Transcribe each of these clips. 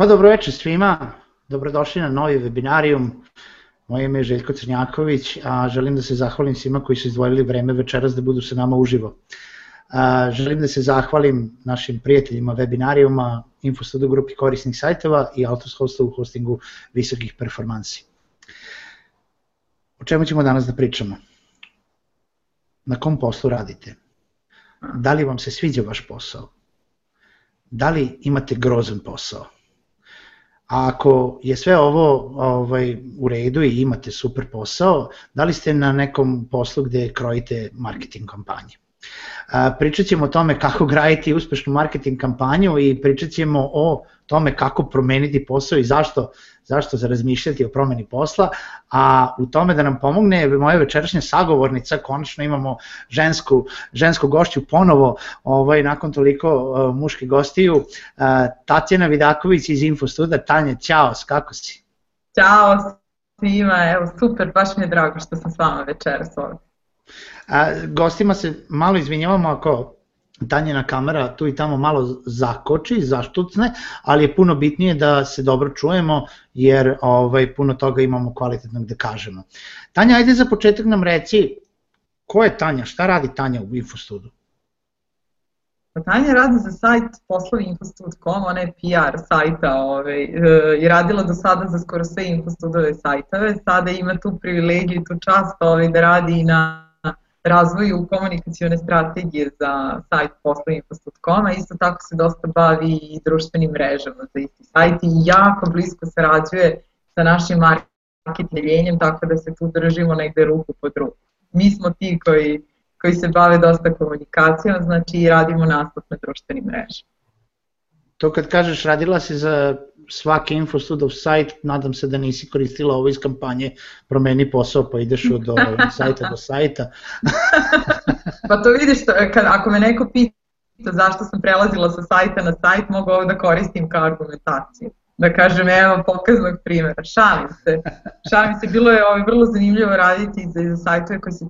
Pa dobro večer svima, dobrodošli na novi webinarijum. Moje ime je Željko Crnjaković, a želim da se zahvalim svima koji su izdvojili vreme večeras da budu sa nama uživo. A, želim da se zahvalim našim prijateljima webinarijuma, Infostudu grupi korisnih sajtova i Altos Hosta u hostingu visokih performansi. O čemu ćemo danas da pričamo? Na kom poslu radite? Da li vam se sviđa vaš posao? Da li imate grozan posao? A ako je sve ovo ovaj, u redu i imate super posao, da li ste na nekom poslu gde krojite marketing kampanje? Pričat ćemo o tome kako graditi uspešnu marketing kampanju i pričat ćemo o tome kako promeniti posao i zašto, zašto za razmišljati o promeni posla, a u tome da nam pomogne moja večerašnja sagovornica, konačno imamo žensku, žensku gošću ponovo, ovaj, nakon toliko uh, muške gostiju, uh, Tatjana Vidaković iz Infostuda. Tanja, ćao, kako si? Ćao svima, evo super, baš mi je drago što sam s vama večeras ovdje. A, gostima se malo izvinjavamo ako Tanjena kamera tu i tamo malo zakoči, zaštucne, ali je puno bitnije da se dobro čujemo jer ovaj puno toga imamo kvalitetnog da kažemo. Tanja, ajde za početak nam reci ko je Tanja, šta radi Tanja u Infostudu? Pa Tanja radi za sajt poslovi infostud.com, ona je PR sajta ovaj, i radila do sada za skoro sve infostudove sajtove, sada ima tu privilegiju i tu čast ovaj, da radi i na razvoju komunikacione strategije za sajt posloinfostud.com, a isto tako se dosta bavi i društvenim mrežama za isti sajt i jako blisko sarađuje sa našim marketingeljenjem, tako da se tu držimo negde ruku pod ruku. Mi smo ti koji, koji se bave dosta komunikacijom, znači radimo nastup na društvenim mrežama. To kad kažeš radila si za svaki infostudov sajt, nadam se da nisi koristila ovo iz kampanje promeni posao pa ideš od sajta do sajta. pa to vidiš, kad, ako me neko pita zašto sam prelazila sa sajta na sajt, mogu ovo da koristim kao argumentaciju. Da kažem, evo, pokaznog primjera. Šalim se. Šalim se, bilo je ovaj, vrlo zanimljivo raditi za, za sajtove koji se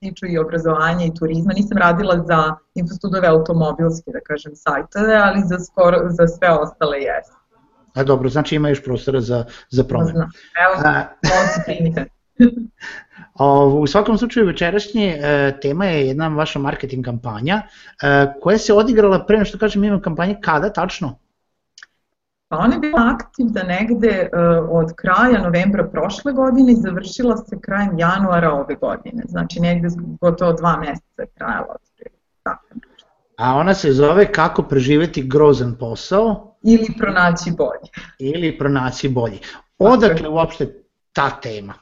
tiču i obrazovanja i turizma. Nisam radila za infostudove automobilske, da kažem, sajtove, ali za, skoro, za sve ostale jesam. A dobro, znači ima još prostora za, za promenu. Evo, on se primite. u svakom slučaju večerašnje e, tema je jedna vaša marketing kampanja e, koja se odigrala pre što kažem ima kampanje kada tačno? Pa ona je bila aktivna negde uh, od kraja novembra prošle godine i završila se krajem januara ove godine. Znači negde gotovo dva meseca je trajala. Tako. A ona se zove Kako preživeti grozan posao? Ili pronaći bolji. Ili pronaći bolji. Odakle uopšte ta tema?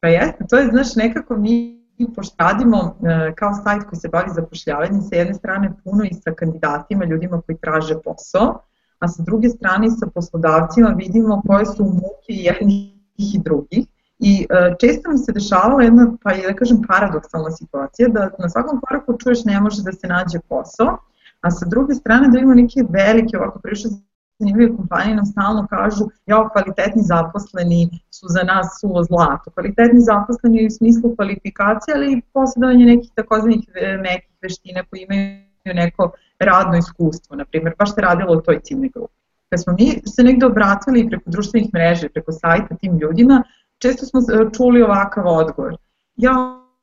Pa jeste, to je, znaš, nekako mi pošto radimo e, kao sajt koji se bavi zapošljavanjem, sa jedne strane puno i sa kandidatima, ljudima koji traže posao, a sa druge strane sa poslodavcima vidimo koje su muke jednih i drugih. I e, često nam se dešavala jedna, pa je da kažem, paradoksalna situacija, da na svakom koraku čuješ ne može da se nađe posao, a sa druge strane da ima neke velike, ovako prišle zanimljive kompanije nam stalno kažu ja, kvalitetni zaposleni su za nas suvo zlato. Kvalitetni zaposleni u smislu kvalifikacije, ali i posjedovanje nekih takozvanih nekih veština koji imaju neko radno iskustvo, na primjer, baš se radilo o toj ciljnoj grupi. Kad smo mi se negde obratili preko društvenih mreža, preko sajta tim ljudima, često smo e, čuli ovakav odgovor. Ja,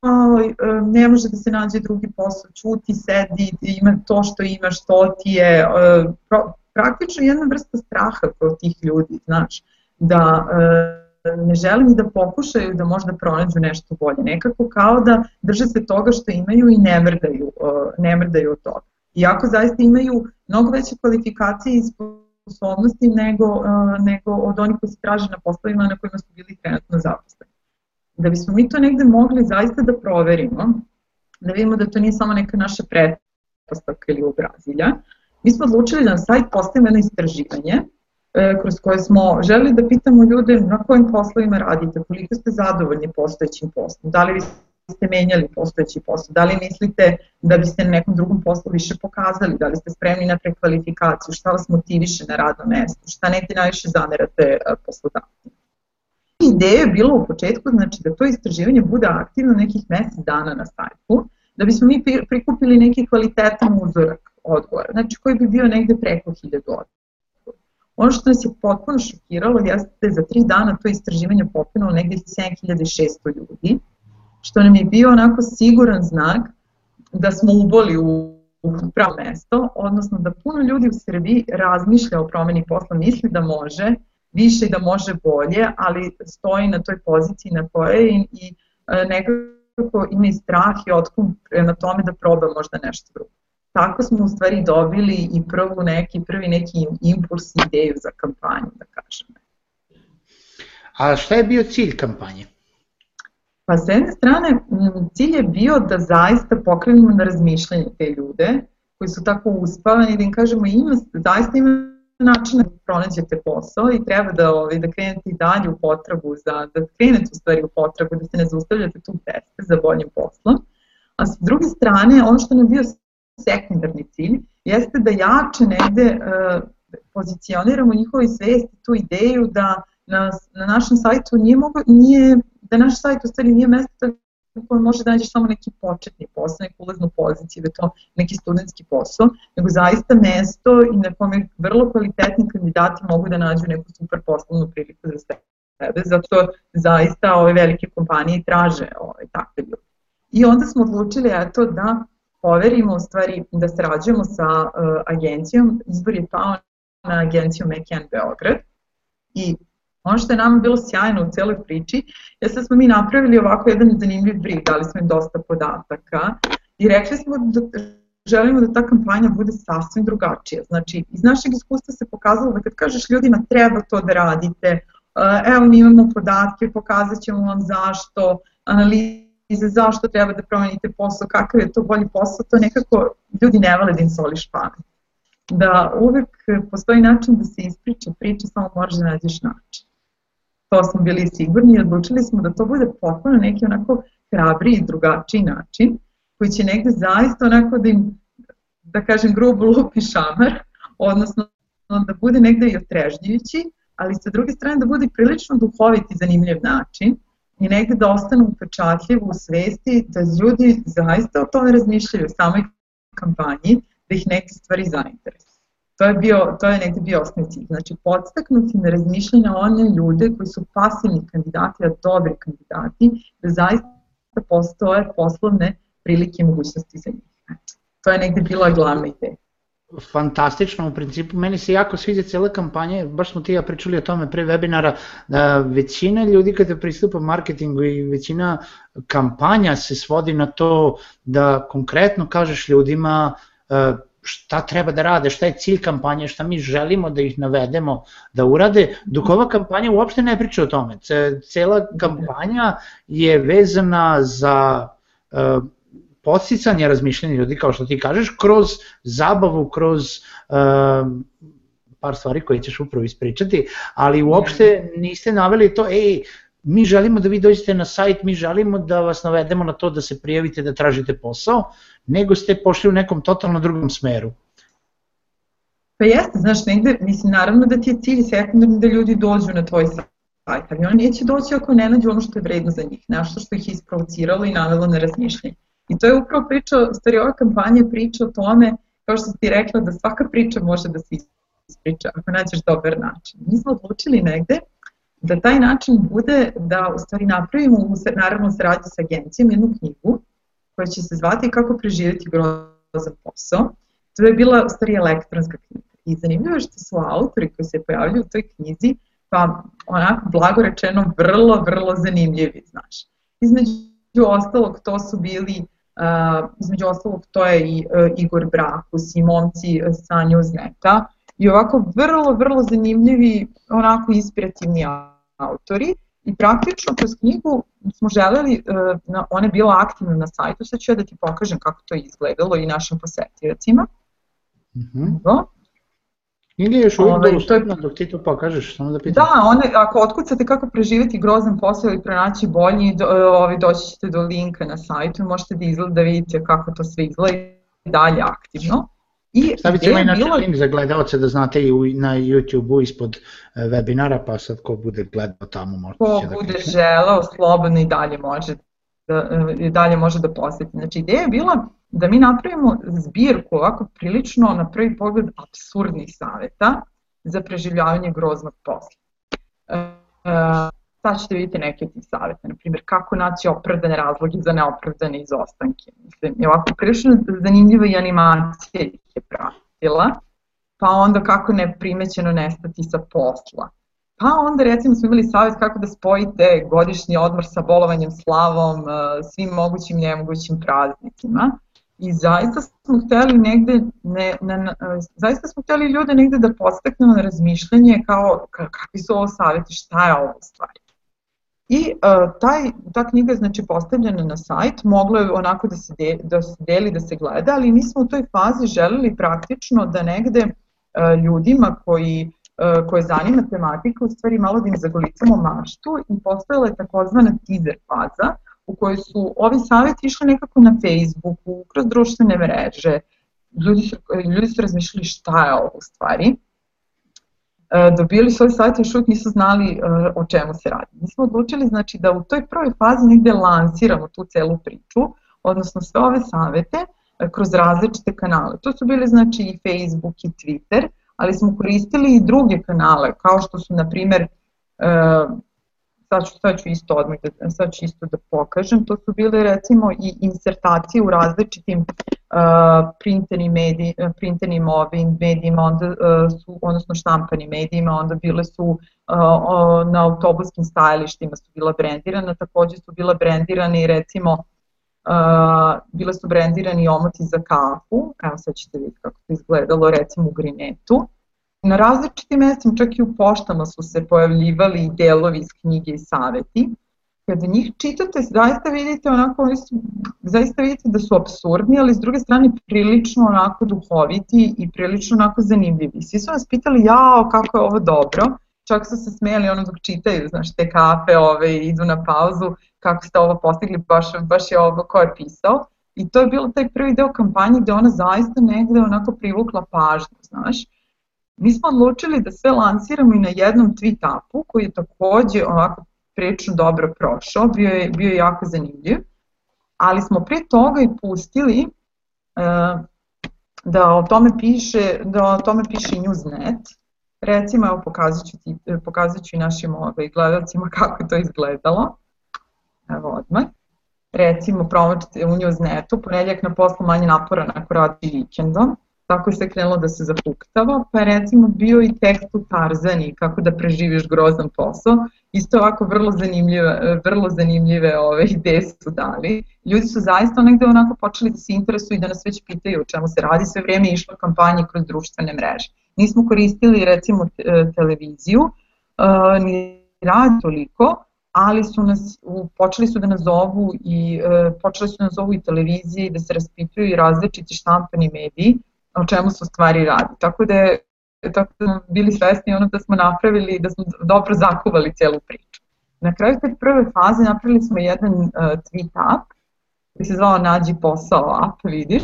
e, ne može da se nađe drugi posao, čuti, sedi, ima to što imaš, to ti je, e, praktično jedna vrsta straha kod tih ljudi, znaš, da ne žele da pokušaju da možda pronađu nešto bolje, nekako kao da drže se toga što imaju i ne mrdaju, ne mrdaju od toga. Iako zaista imaju mnogo veće kvalifikacije i sposobnosti nego, nego od onih koji se traže na poslovima na kojima su bili trenutno zaposleni. Da bismo mi to negde mogli zaista da proverimo, da vidimo da to nije samo neka naša pretpostavka ili obrazilja, mi smo odlučili da na sajt postavimo jedno istraživanje E, kroz koje smo želi da pitamo ljude na kojim poslovima radite, koliko ste zadovoljni postojećim poslom, da li ste menjali postojeći posao, da li mislite da biste na nekom drugom poslu više pokazali, da li ste spremni na prekvalifikaciju, šta vas motiviše na radnom mestu, šta neki najviše zamerate e, poslodavcima. Ideja je bila u početku znači, da to istraživanje bude aktivno nekih mesec dana na sajtu, da bismo mi prikupili neki kvalitetan uzorak odgovora, znači koji bi bio negde preko 1000 odgovora. Ono što nas je potpuno šokiralo jeste da je za tri dana to istraživanje popinulo negdje 7600 ljudi, što nam je bio onako siguran znak da smo uboli u, pravo mesto, odnosno da puno ljudi u Srbiji razmišlja o promeni posla, misli da može više da može bolje, ali stoji na toj poziciji na kojoj i, i e, nekako ima i strah i otkum na tome da proba možda nešto drugo. Tako smo u stvari dobili i prvu neki, prvi neki impuls ideju za kampanju, da kažem. A šta je bio cilj kampanje? Pa s jedne strane, cilj je bio da zaista pokrenemo na razmišljanje te ljude koji su tako uspavani, da im kažemo ima, zaista ima načina da pronađete posao i treba da, ovaj, da krenete i dalje u potragu, za, da krenete u stvari u potragu, da se ne zaustavljate tu teste za boljim poslom. A s druge strane, ono što nam je bio sekundarni cilj, jeste da jače negde uh, pozicioniramo njihovoj svesti tu ideju da na, na našem sajtu nije, mogo, nije da naš sajt u stvari nije mesto u kojem može da nađeš samo neki početni posao, neku ulaznu poziciju, da to neki studentski posao, nego zaista mesto i na kome vrlo kvalitetni kandidati mogu da nađu neku super poslovnu priliku za sebe, zato zaista ove velike kompanije traže ove, takve ljudi. I onda smo odlučili eto, da poverimo, u stvari da sarađujemo sa uh, agencijom, izbor je pao na agenciju McCann Beograd i Ono što je nama bilo sjajno u celoj priči, jeste da smo mi napravili ovako jedan zanimljiv brief, dali smo im dosta podataka i rekli smo da želimo da ta kampanja bude sasvim drugačija. Znači, iz našeg iskustva se pokazalo da kad kažeš ljudima treba to da radite, eh, evo mi imamo podatke, pokazat ćemo vam zašto, analize zašto treba da promenite posao, kakav je to bolji posao, to nekako ljudi ne vale da im soliš pamet. Da uvek postoji način da se ispriča priča, samo moraš da nađeš način to smo bili sigurni i odlučili smo da to bude potpuno neki onako hrabri i drugačiji način koji će negde zaista onako da im, da kažem grubo lupi šamar, odnosno da bude negde i otrežnjujući, ali sa druge strane da bude prilično duhovit i zanimljiv način i negde da ostanu upečatljivo u svesti da ljudi zaista o tome razmišljaju u samoj kampanji, da ih neke stvari zainteresuju. To je, bio, to je negde bio osnovni cilj. Znači, podstaknuti na razmišljanje one ljude koji su pasivni kandidati, a dobri kandidati, da zaista postoje poslovne prilike i mogućnosti za njih. Znači, to je negde bila glavna ideja fantastično u principu, meni se jako sviđa cijela kampanja, baš smo ti ja pričali o tome pre webinara, da većina ljudi kada pristupa marketingu i većina kampanja se svodi na to da konkretno kažeš ljudima uh, šta treba da rade, šta je cilj kampanje, šta mi želimo da ih navedemo da urade, dok ova kampanja uopšte ne priča o tome. Cela kampanja je vezana za uh, podsticanje razmišljanja ljudi, kao što ti kažeš, kroz zabavu, kroz uh, par stvari koje ćeš upravo ispričati, ali uopšte niste naveli to, ej, mi želimo da vi dođete na sajt, mi želimo da vas navedemo na to da se prijavite da tražite posao, nego ste pošli u nekom totalno drugom smeru. Pa jeste, znaš, negde, mislim, naravno da ti je cilj sekundarni da ljudi dođu na tvoj sajt, ali oni neće doći ako ne nađu ono što je vredno za njih, nešto što ih je isprovociralo i navelo na razmišljanje. I to je upravo priča, stvari ova kampanja priča o tome, kao što ti rekla, da svaka priča može da se ispriča ako nađeš dobar način. Mi smo odlučili negde da taj način bude da u stvari napravimo, naravno radi sa agencijom, jednu knjigu koja će se zvati Kako preživjeti grozan posao. To je bila u stvari elektronska knjiga. I zanimljivo je što su autori koji se pojavljaju u toj knjizi, pa onako blago rečeno vrlo, vrlo zanimljivi, znaš. Između ostalog to su bili Uh, između ostalog to je i uh, Igor Brakus i momci sa Newsneta i ovako vrlo, vrlo zanimljivi, onako inspirativni autori i praktično kroz knjigu smo želeli, e, ona je bila aktivna na sajtu, sad ću ja da ti pokažem kako to izgledalo i našim posetiocima. Mm -hmm. Ili je još uvijek ovaj, dostupno dok ti to pokažeš, samo da pitam. Da, one, ako otkucate kako preživjeti grozan posao ili pronaći bolji, do, e, ovaj, doći ćete do linka na sajtu i možete da, izgleda, da vidite kako to sve izgleda i dalje aktivno. I Stavit ćemo i bilo... link za gledalce da znate i na YouTube-u ispod e, webinara, pa sad ko bude gledao tamo možda ko će da bude kliče. želao, slobodno i dalje može da, e, i dalje može da posjeti. Znači ideja je bila da mi napravimo zbirku ovako prilično na prvi pogled absurdnih saveta za preživljavanje groznog posla. E, sad ćete vidjeti neke od tih savjeta, na primjer kako naći opravdane razloge za neopravdane izostanke. Mislim, je ovako prilično zanimljiva i animacija ih je pratila, pa onda kako ne primećeno nestati sa posla. Pa onda recimo smo imali savjet kako da spojite godišnji odmor sa bolovanjem, slavom, e, svim mogućim i nemogućim praznicima. I zaista smo hteli negde, ne, ne, ne, zaista smo hteli ljude negde da postaknemo na razmišljanje kao kakvi su ovo savjeti, šta je ovo stvari. I uh, taj, ta knjiga je znači postavljena na sajt, moglo je onako da se, de, da se deli, da se gleda, ali mi smo u toj fazi želeli praktično da negde uh, ljudima koji uh, koje zanima tematika, u stvari malo da im zagolicamo maštu i postojala je takozvana teaser faza u kojoj su ovi savjeti išli nekako na Facebooku, kroz društvene mreže, ljudi su, ljudi su razmišljali šta je ovo u stvari, E, dobili svoj savjet još uvijek nisu znali e, o čemu se radi. Mi smo odlučili znači, da u toj prvoj fazi negde lansiramo tu celu priču, odnosno sve ove savete e, kroz različite kanale. To su bili znači i Facebook i Twitter, ali smo koristili i druge kanale, kao što su, na primer, sad ću, sad ću isto odmah da, sad ću isto da pokažem, to su bile recimo i insertacije u različitim uh, printenim, medij, printenim ovim medijima, onda, uh, su, odnosno štampanim medijima, onda bile su uh, na autobuskim stajalištima su bila brendirana, takođe su bila brendirani recimo uh, bile su brendirani omoti za kafu, evo sad ćete vidjeti kako to izgledalo recimo u Grinetu, Na različitim mestima, čak i u poštama su se pojavljivali delovi iz knjige i saveti. Kada njih čitate, zaista vidite onako, zaista vidite da su absurdni, ali s druge strane prilično onako duhoviti i prilično onako zanimljivi. Svi su nas pitali, jao, kako je ovo dobro, čak su se smijeli ono dok čitaju, znaš, te kafe ove, idu na pauzu, kako ste ovo postigli, baš, baš je ovo ko je pisao. I to je bilo taj prvi deo kampanje gde ona zaista negde onako privukla pažnju, znaš. Mi smo odlučili da sve lansiramo i na jednom tweet upu koji je takođe ovako prilično dobro prošao, bio je, bio je jako zanimljiv, ali smo pre toga i pustili uh, da o tome piše, da o tome piše Newsnet. Recimo, evo pokazat ću, ti, pokazat ću i našim ovaj, gledalcima kako je to izgledalo. Evo odmah. Recimo, promočite u Newsnetu, ponedljak na poslu manje napora nakon radi vikendom kako se krenulo da se zapuktava, pa je recimo bio i tekst u Tarzani, kako da preživiš grozan posao, isto ovako vrlo zanimljive, vrlo zanimljive ove ideje su dali. Ljudi su zaista negde onako počeli da se interesuju i da nas već pitaju o čemu se radi, sve vreme je išla kampanja kroz društvene mreže. Nismo koristili recimo televiziju, ni rad toliko, ali su nas, počeli su da nas zovu i počeli su da nas zovu i televizije da se raspituju i različiti štampani mediji, o čemu su stvari radi. Tako da je tako da smo bili svesni ono da smo napravili, da smo dobro zakuvali celu priču. Na kraju te prve faze napravili smo jedan uh, tweet app koji se zvao Nađi posao app, vidiš.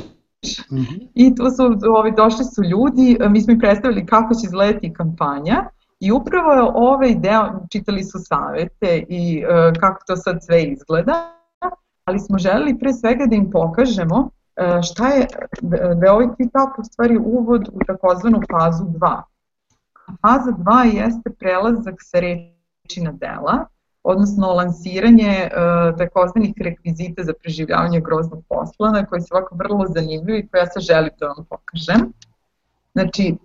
Mm -hmm. I tu su ovi, došli su ljudi, e, mi smo im predstavili kako će izgledati kampanja i upravo je ovaj deo, čitali su savete i uh, kako to sad sve izgleda, ali smo želeli pre svega da im pokažemo šta je, da je ovaj u stvari uvod u takozvanu fazu 2. Faza 2 jeste prelazak sa reči na dela, odnosno lansiranje uh, takozvanih rekvizita za preživljavanje groznog posla, na koji se ovako vrlo zanimljivo i koje ja se želim da vam pokažem. Znači,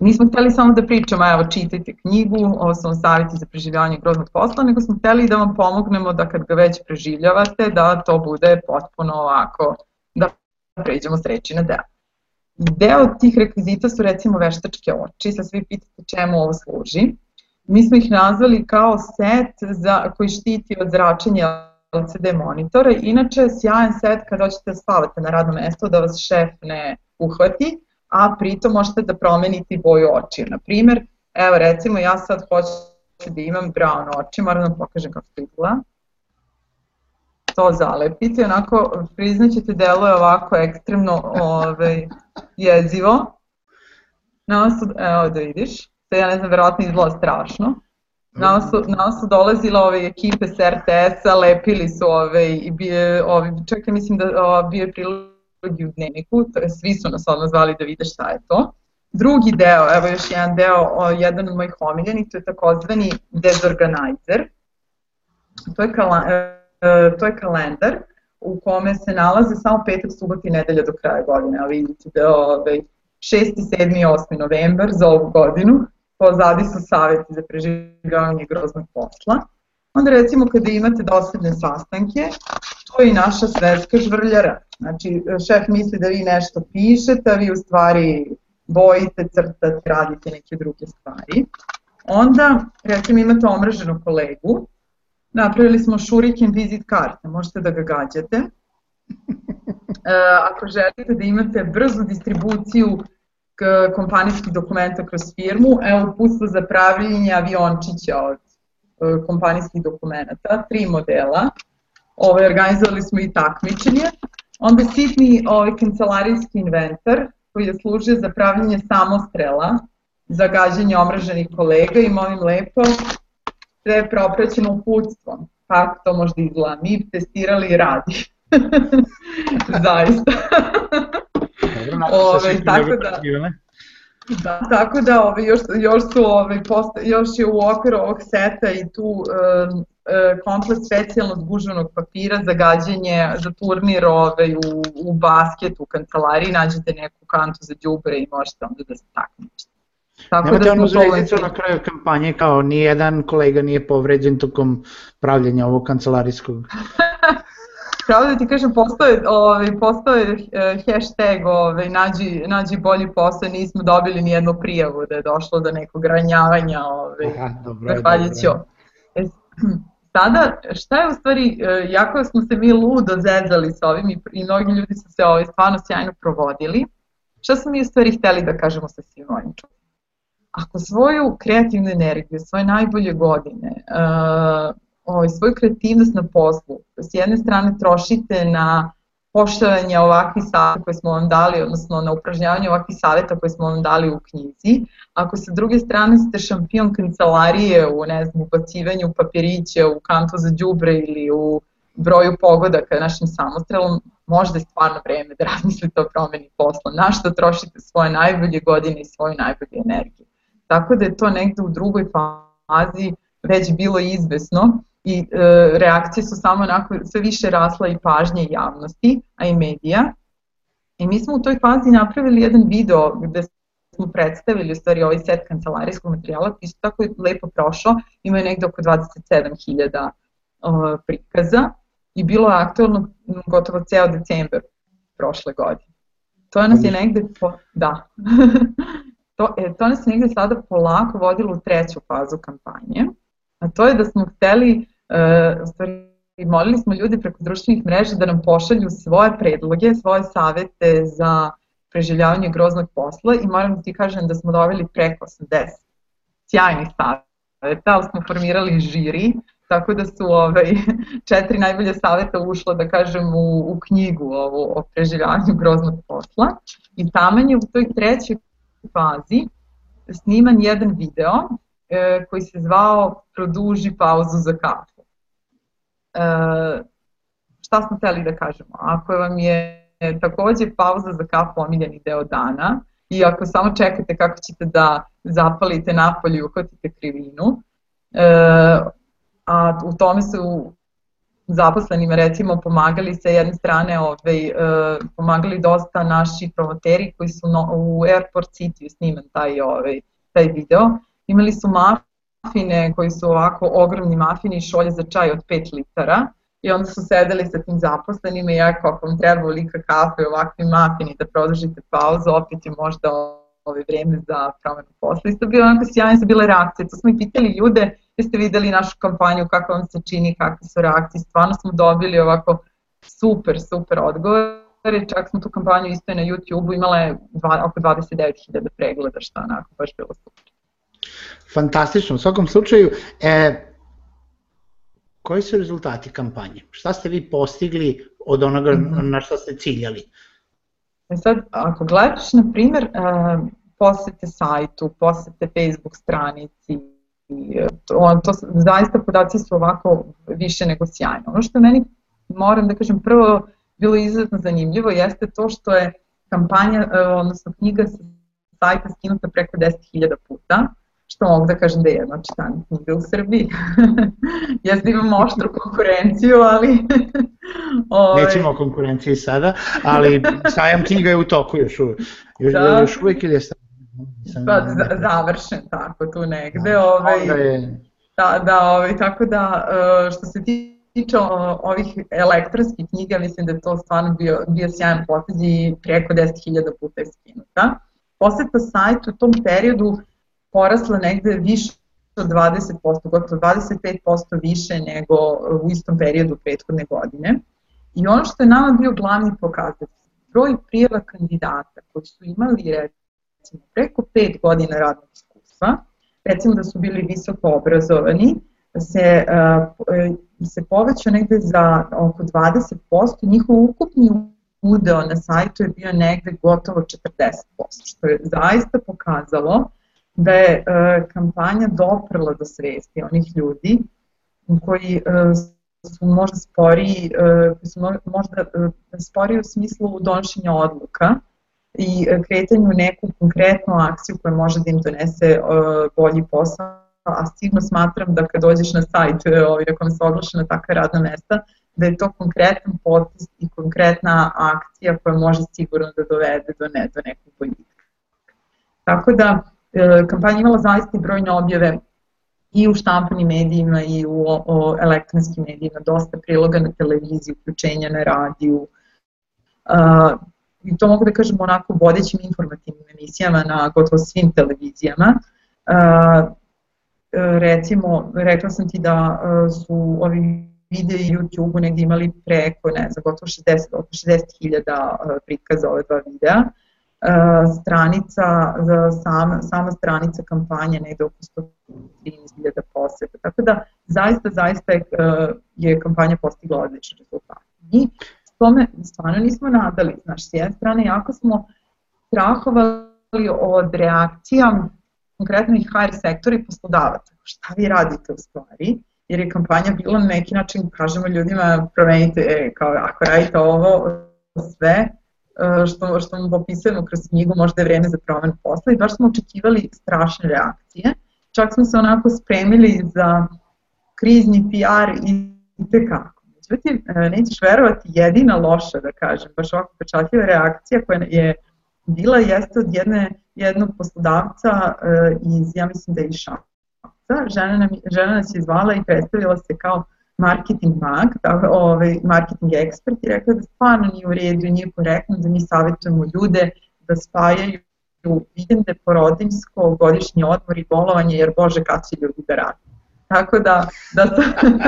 nismo hteli samo da pričamo, evo čitajte knjigu, ovo su vam savjeti za preživljavanje groznog posla, nego smo hteli da vam pomognemo da kad ga već preživljavate, da to bude potpuno ovako pređemo s reči na deo. Deo tih rekvizita su recimo veštačke oči, sad svi pitate čemu ovo služi. Mi smo ih nazvali kao set za, koji štiti od zračenja LCD monitora. Inače, sjajan set kad hoćete da spavate na radnom mestu da vas šef ne uhvati, a pritom možete da promenite boju očiju. Na primer, evo recimo ja sad hoću da imam brown oči, moram da vam pokažem kako to izgleda to zalepiti, onako priznaćete delo je ovako ekstremno ovaj, jezivo. Nama su, evo da vidiš, to ja ne znam, verovatno izgleda strašno. Nama su, nama su dolazile ove ekipe s RTS-a, lepili su ove, i bio, ove, ja mislim da o, bio je prilog u dnevniku, svi su nas odmah zvali da vide šta je to. Drugi deo, evo još jedan deo, o, jedan od mojih omiljenih, to je takozvani Desorganizer. To je, kala, e, to je kalendar u kome se nalaze samo petak, subot i nedelja do kraja godine. A vidite da ovaj, 6. 7. i 8. novembar za ovu godinu, pozadi su savjeti za preživljavanje groznog posla. Onda recimo kada imate dosadne sastanke, to je i naša svetska žvrljara. Znači, šef misli da vi nešto pišete, a vi u stvari bojite, crtate, radite neke druge stvari. Onda, recimo, imate omraženog kolegu, napravili smo shuriken visit karte, možete da ga gađate. E, ako želite da imate brzu distribuciju kompanijskih dokumenta kroz firmu, evo uputstvo za pravljenje aviončića od e, kompanijskih dokumenta, tri modela. Ove, organizovali smo i takmičenje. Onda sitni ovaj, kancelarijski inventar koji je služio za pravljenje samostrela, za gađanje omraženih kolega i molim lepo, sve propraćeno uputstvom. Kako to možda izgleda? Mi testirali i radi. Zaista. Ove, tako da, da, tako da ove, još, još, su, ove, posta, još je u okviru ovog seta i tu e, e, komplet specijalnog gužvanog papira za gađanje, za turnir ove, u, u basketu u kancelariji, nađete neku kantu za džubre i možete onda da se takmičite. Tako Nemate da onu zvezdicu na kraju kampanje kao nijedan kolega nije povređen tokom pravljenja ovog kancelarijskog Pravo da ti kažem, postoje, ovaj, postoje uh, hashtag ovaj, nađi, nađi bolji posao, nismo dobili ni jednu prijavu da je došlo do nekog ranjavanja. Ovaj, Aha, dobro, dobro. E, sada, šta je u stvari, uh, jako smo se mi ludo zezali sa ovim i, i mnogi ljudi su se ovaj, stvarno sjajno provodili, šta smo mi u stvari hteli da kažemo sa svim ovim Ako svoju kreativnu energiju, svoje najbolje godine, uh, ovaj, svoju kreativnost na poslu, s jedne strane trošite na poštovanje ovakvih savjeta koje smo vam dali, odnosno na upražnjavanje ovakvih savjeta koje smo vam dali u knjizi. Ako sa druge strane ste šampion kancelarije u, ne znam, upacivanju papirića u kantu za džubre ili u broju pogodaka našim samostrelom, možda je stvarno vreme da razmislite o promeni posla. Na što trošite svoje najbolje godine i svoju najbolju energiju. Tako da je to negde u drugoj fazi već bilo izvesno i e, reakcije su samo onako sve više rasla i pažnje javnosti, a i medija. I mi smo u toj fazi napravili jedan video gde smo predstavili u stvari ovaj set kancelarijskog materijala koji su tako lepo prošao, ima je negde oko 27.000 uh, prikaza i bilo je aktualno gotovo ceo decembar prošle godine. To nas je negde, po, da, to, e, to nas negde sada polako vodilo u treću fazu kampanje, a to je da smo hteli u stvari molili smo ljudi preko društvenih mreža da nam pošalju svoje predloge, svoje savete za preživljavanje groznog posla i moram da ti kažem da smo dobili preko 80 sjajnih saveta, ali smo formirali žiri, tako da su ovaj, četiri najbolje saveta ušla, da kažem, u, u knjigu ovu, o preživljavanju groznog posla. I taman je u toj trećoj fazi sniman jedan video e, koji se zvao Produži pauzu za kafu E, šta smo hteli da kažemo? Ako vam je takođe pauza za kafu omiljeni deo dana i ako samo čekate kako ćete da zapalite napolje i uhvatite krivinu, e, a u tome su zaposlenima recimo pomagali sa jedne strane ovaj, e, pomagali dosta naši promoteri koji su no, u Airport City sniman taj, ovaj, taj video. Imali su maf mafine koji su ovako ogromni mafini i šolje za čaj od 5 litara i onda su sedeli sa tim zaposlenima i ako ako vam treba lika kafe i ovakvi mafini da produžite pauzu, opet je možda ove vreme za promenu posla. Isto bilo onako sjajne su bile reakcije. To smo i pitali ljude, jeste videli našu kampanju, kako vam se čini, kakve su reakcije. Stvarno smo dobili ovako super, super odgovore. Čak smo tu kampanju isto na YouTube-u imala dva, oko 29.000 pregleda, što onako baš bilo super. Fantastično, u svakom slučaju. E, koji su rezultati kampanje? Šta ste vi postigli od onoga mm -hmm. na šta ste ciljali? E sad, ako gledaš, na primjer, uh, posete sajtu, posete Facebook stranici, to, to, zaista podaci su ovako više nego sjajno. Ono što meni, moram da kažem, prvo bilo izuzetno zanimljivo jeste to što je kampanja, odnosno knjiga se sajta skinuta preko 10.000 puta, što mogu da kažem da je jedna čitana knjiga u Srbiji. Jeste imamo oštru konkurenciju, ali... Ove... Ovaj- Nećemo o konkurenciji sada, ali sajam knjiga je u toku još uvijek. Još, da. još uvijek ili je Sam, pa, završen tako tu negde. Da, ovaj, je... da, da ovaj, tako da e, što se tiče ovih elektronskih knjiga, mislim da je to stvarno bio, bio sjajan potez i preko 10.000 puta je skinuta. Poseta sajtu u tom periodu porasla negde više od 20%, gotovo 25% više nego u istom periodu prethodne godine. I ono što je nama bio glavni pokazatelj, broj prijeva kandidata koji su imali recimo preko 5 godina radnog iskustva, recimo da su bili visoko obrazovani, se, se povećao negde za oko 20%, njihov ukupni udeo na sajtu je bio negde gotovo 40%, što je zaista pokazalo da je uh, kampanja doprla do svesti onih ljudi koji uh, su možda sporiji, uh, koji su možda sporiji u smislu donošenja odluka i kretanju neku konkretnu akciju koja može da im donese bolji posao, a sigurno smatram da kad dođeš na sajt, ovaj, ako vam se oglaša takva radna mesta, da je to konkretan potpis i konkretna akcija koja može sigurno da dovede do, ne, do nekog boljitka. Tako da, E, kampanja imala zaista brojne objave i u štampanim medijima i u o, elektronskim medijima, dosta priloga na televiziji, uključenja na radiju. Uh, I to mogu da kažem onako vodećim informativnim emisijama na gotovo svim televizijama. Uh, recimo, rekla sam ti da su ovi videi YouTube-u negdje imali preko, ne znam, gotovo 60, oko 60.000 prikaza ove dva videa. Uh, E, stranica, sama, sama stranica kampanje negde oko 113.000 poseta. Tako da zaista, zaista je, e, je kampanja postigla odličan rezultat. Mi s tome stvarno nismo nadali. Znaš, s jedne strane jako smo strahovali od reakcija konkretno i HR sektora i poslodavaca. Šta vi radite u stvari? Jer je kampanja bila na neki način, kažemo ljudima, promenite, e, kao ako radite ovo, sve, što, što mu popisujemo kroz knjigu, možda je vreme za promenu posla i baš smo očekivali strašne reakcije. Čak smo se onako spremili za krizni PR i tekako. Međutim, e, nećeš verovati, jedina loša, da kažem, baš ovako pečatljiva reakcija koja je bila jeste od jedne, jednog poslodavca e, iz, ja mislim da je iz Šapca. Žena, nam, žena nas je zvala i predstavila se kao marketing mag, da, ovaj, marketing ekspert i rekla da stvarno nije u redu i nije korektno da mi savjetujemo ljude da spajaju vikende, porodinsko, godišnji odmor i bolovanje, jer bože kad će ljudi da rade. Tako da, da sam...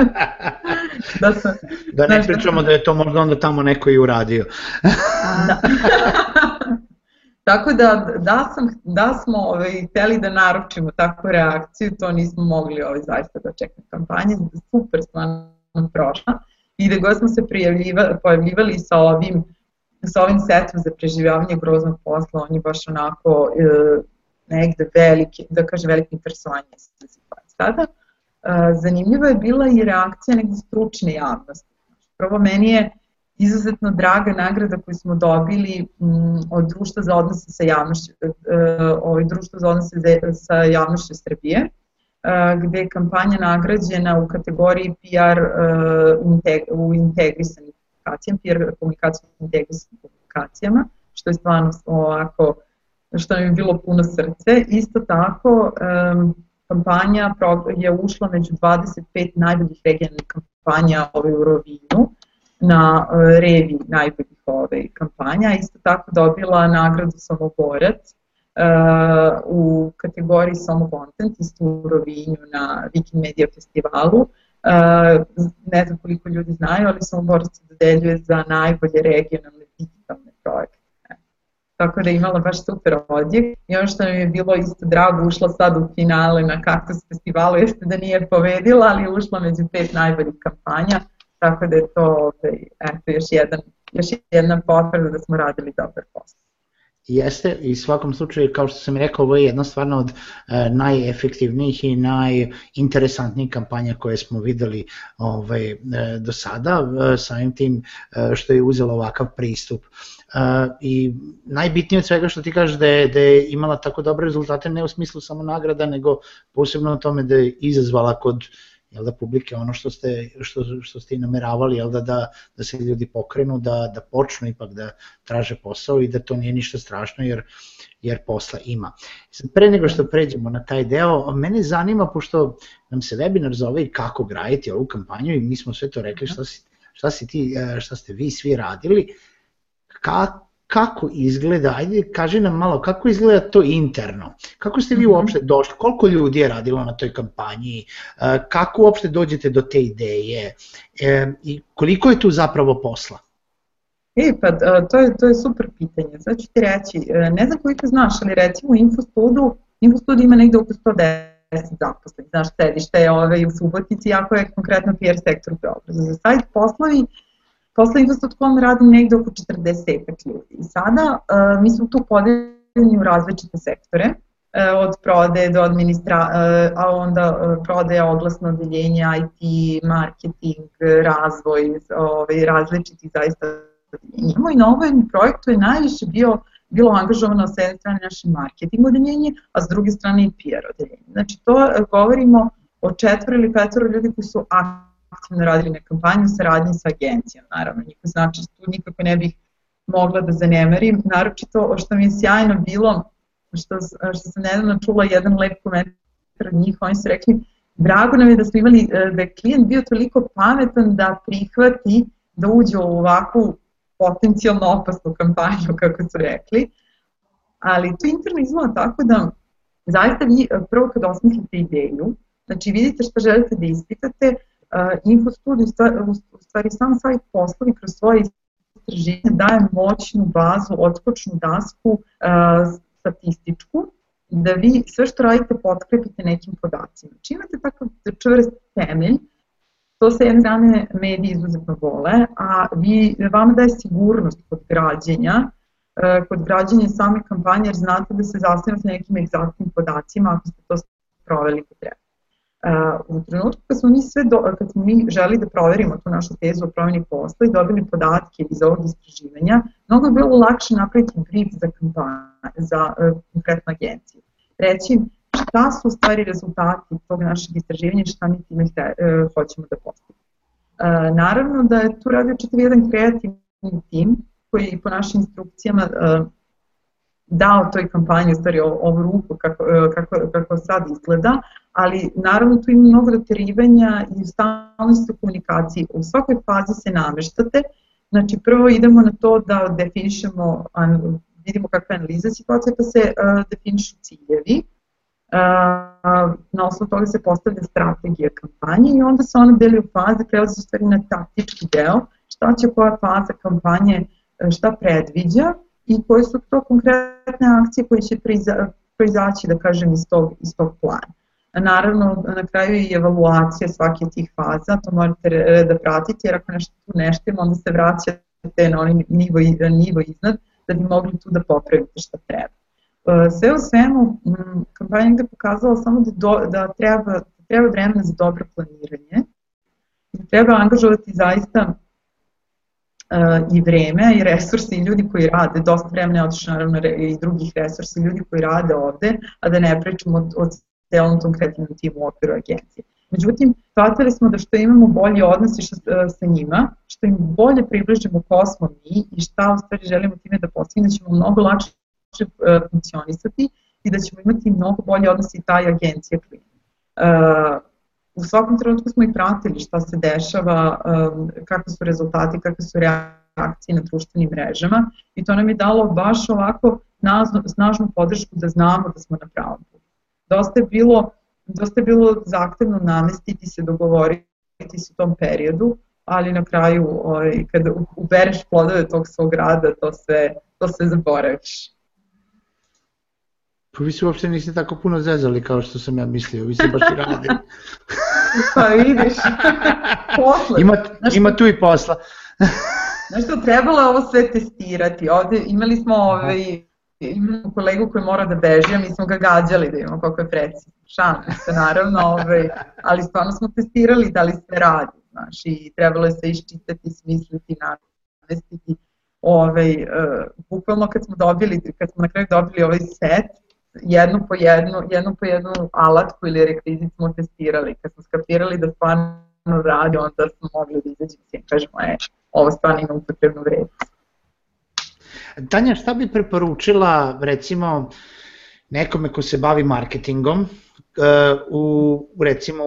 da, sam, da ne pričamo da je to možda onda tamo neko i uradio. da. Tako da, da, sam, da smo ovaj, hteli da naručimo takvu reakciju, to nismo mogli ovaj, zaista da čekamo kampanje, super stvarno prošla i da god smo se pojavljivali sa ovim, sa ovim setom za preživljavanje groznog posla, on je baš onako e, negde veliki, da kaže veliko interesovanje. Sada, e, zanimljiva je bila i reakcija negde stručne javnosti. Prvo, meni je izuzetno draga nagrada koju smo dobili mm, od Društva za odnose sa javnošću, e, ovaj Društvo za odnose sa javnošću Srbije, e, gde je kampanja nagrađena u kategoriji PR e, u integrisanim komunikacijama, PR komunikacijama u integrisanim komunikacijama, što je stvarno ovako, što nam je bilo puno srce. Isto tako, kampanja je ušla među 25 najboljih regionalnih kampanja u Rovinu, na e, revi najboljih ove kampanja. Isto tako dobila nagradu Samoborac uh, u kategoriji Samo Content isto u Rovinju na Viking Media festivalu. Uh, ne znam koliko ljudi znaju, ali Samoborac se dodeljuje za najbolje regionalne digitalne projekte. Tako da je imala baš super odjek i ono što nam je bilo isto drago, ušla sad u finale na Kaktus festivalu, jeste da nije povedila, ali je ušla među pet najboljih kampanja Tako da je to ovaj, eto, još, jedan, još jedna potvrda da smo radili dobar posao. Jeste i svakom slučaju, kao što sam rekao, ovo je jedna stvarno od e, najefektivnijih i najinteresantnijih kampanja koje smo videli ovaj, e, do sada, e, samim tim e, što je uzela ovakav pristup. Uh, I najbitnije od svega što ti kažeš da je, da je imala tako dobre rezultate, ne u smislu samo nagrada, nego posebno o tome da je izazvala kod jel da publike ono što ste, što, što ste nameravali, jel da, da, da se ljudi pokrenu, da, da počnu ipak da traže posao i da to nije ništa strašno jer, jer posla ima. Pre nego što pređemo na taj deo, mene zanima, pošto nam se webinar zove i kako graditi ovu kampanju i mi smo sve to rekli šta, si, šta, si ti, šta ste vi svi radili, kako kako izgleda, ajde kaži nam malo kako izgleda to interno, kako ste vi mhm. uopšte došli, koliko ljudi je radilo na toj kampanji, e, kako uopšte dođete do te ideje e, i koliko je tu zapravo posla? E, pa e, to je, to je super pitanje, sad ću ti reći, ne znam koliko znaš, ali recimo u Infostudu, Infostud ima negde oko 110 zaposlenih, znaš, sedište je ove, u Subotici, jako je konkretno PR sektor u Beogradu. Za sajt poslovi Posle Invest.com radim negde oko 40 ljudi. I sada uh, mi smo tu podeljeni u različite sektore, uh, od prode do administra, uh, a onda prodaja, oglasno odeljenje, IT, marketing, razvoj, ovaj, različiti zaista imamo i na ovom projektu je najviše bio bilo angažovano sa jedne strane naše marketing odeljenje, a s druge strane i PR odeljenje. Znači to govorimo o četvoro ili petoro ljudi koji su aktivni aktivno radili na kampanju saradnji sa agencijom, naravno, njihov znači tu nikako ne bih mogla da zanemerim, naročito što mi je sjajno bilo, što, što sam nedavno čula jedan lep komentar od njih, oni su rekli, drago nam je da smo imali, e, da je klijent bio toliko pametan da prihvati da uđe u ovakvu potencijalno opasnu kampanju, kako su rekli, ali to interno izgleda tako da zaista vi e, prvo kad osmislite ideju, znači vidite šta želite da ispitate, Infostud, u stvari sam sajt poslovi kroz svoje istraženje daje moćnu bazu, odskočnu dasku statističku, da vi sve što radite potkrepite nekim podacima. Či imate takav čvrst temelj, to se jedne strane mediji izuzetno vole, a vi, vama daje sigurnost kod građenja, kod građenja same kampanje, jer znate da se zasnivate nekim egzaktnim podacima ako ste to proveli po treba. U trenutku kad smo mi sve do, kad smo mi želi da proverimo tu našu tezu o promeni posla i dobili podatke iz ovog istraživanja, mnogo je bilo lakše napraviti brief za kampanju, za uh, konkretnu agenciju. Reći šta su u stvari rezultati tog našeg istraživanja i šta mi time hte, uh, hoćemo da postavimo. Uh, naravno da je tu radio čitav jedan kreativni tim koji po našim instrukcijama uh, dao toj kampanji stvari ovu ruku kako, kako, kako sad izgleda, ali naravno tu ima mnogo doterivanja i stalno ste u komunikaciji. U svakoj fazi se nameštate, znači prvo idemo na to da definišemo, vidimo kakva je analiza situacije, pa se uh, definišu ciljevi, uh, na osnovu toga se postavlja strategija kampanje i onda se ona deli u faze, prelazi u stvari na taktički deo, šta će koja faza kampanje, šta predviđa i koje su to konkretne akcije koje će proizaći, da kažem, iz tog, iz tog plana. Naravno, na kraju je i evaluacija svake tih faza, to morate da pratite, jer ako nešto tu neštima, onda se vraćate na onaj nivo, nivo iznad, da bi mogli tu da popravite šta treba. E, sve u svemu, kampanja je pokazala samo da, do, da treba, treba vremena za dobro planiranje, da treba angažovati zaista i vreme i resursi i ljudi koji rade, dosta vremena je otišlo naravno i drugih resursa, ljudi koji rade ovde, a da ne pričamo od, od celom tom kreativnom timu u okviru agencije. Međutim, shvatili smo da što imamo bolji odnos i uh, sa njima, što im bolje približimo ko smo mi i šta u stvari želimo time da postignemo, da ćemo mnogo lakše uh, funkcionisati i da ćemo imati mnogo bolji odnos i taj agencija klijenta. Uh, u svakom trenutku smo i pratili šta se dešava, um, kakve su rezultati, kakve su reakcije na društvenim mrežama i to nam je dalo baš ovako snažnu podršku da znamo da smo na pravom putu. Dosta je bilo, dosta je bilo zahtevno namestiti se, dogovoriti se u tom periodu, ali na kraju ovaj, kada ubereš plodove tog svog rada, to sve, to sve zaboraviš. Pa vi se uopšte niste tako puno zezali kao što sam ja mislio, vi ste baš i radili. pa vidiš, posle. Ima, ima tu i posla. Znaš što, trebalo je ovo sve testirati. Ovde imali smo ovaj, imamo kolegu koji mora da beži, a mi smo ga gađali da imamo koliko je precizno. Šalim se, naravno, ovaj, ali stvarno smo testirali da li sve radi, znaš, i trebalo je sve iščitati, smisliti, namestiti. Ovaj, uh, bukvalno kad smo dobili, kad smo na kraju dobili ovaj set, jednu po jednu, jednu po jednu alatku ili rekvizit smo testirali. Kad smo skapirali da stvarno radi, onda smo mogli da izađemo i kažemo, e, ovo stvarno ima upotrebnu vrednost. Tanja, šta bi preporučila recimo nekome ko se bavi marketingom uh, u recimo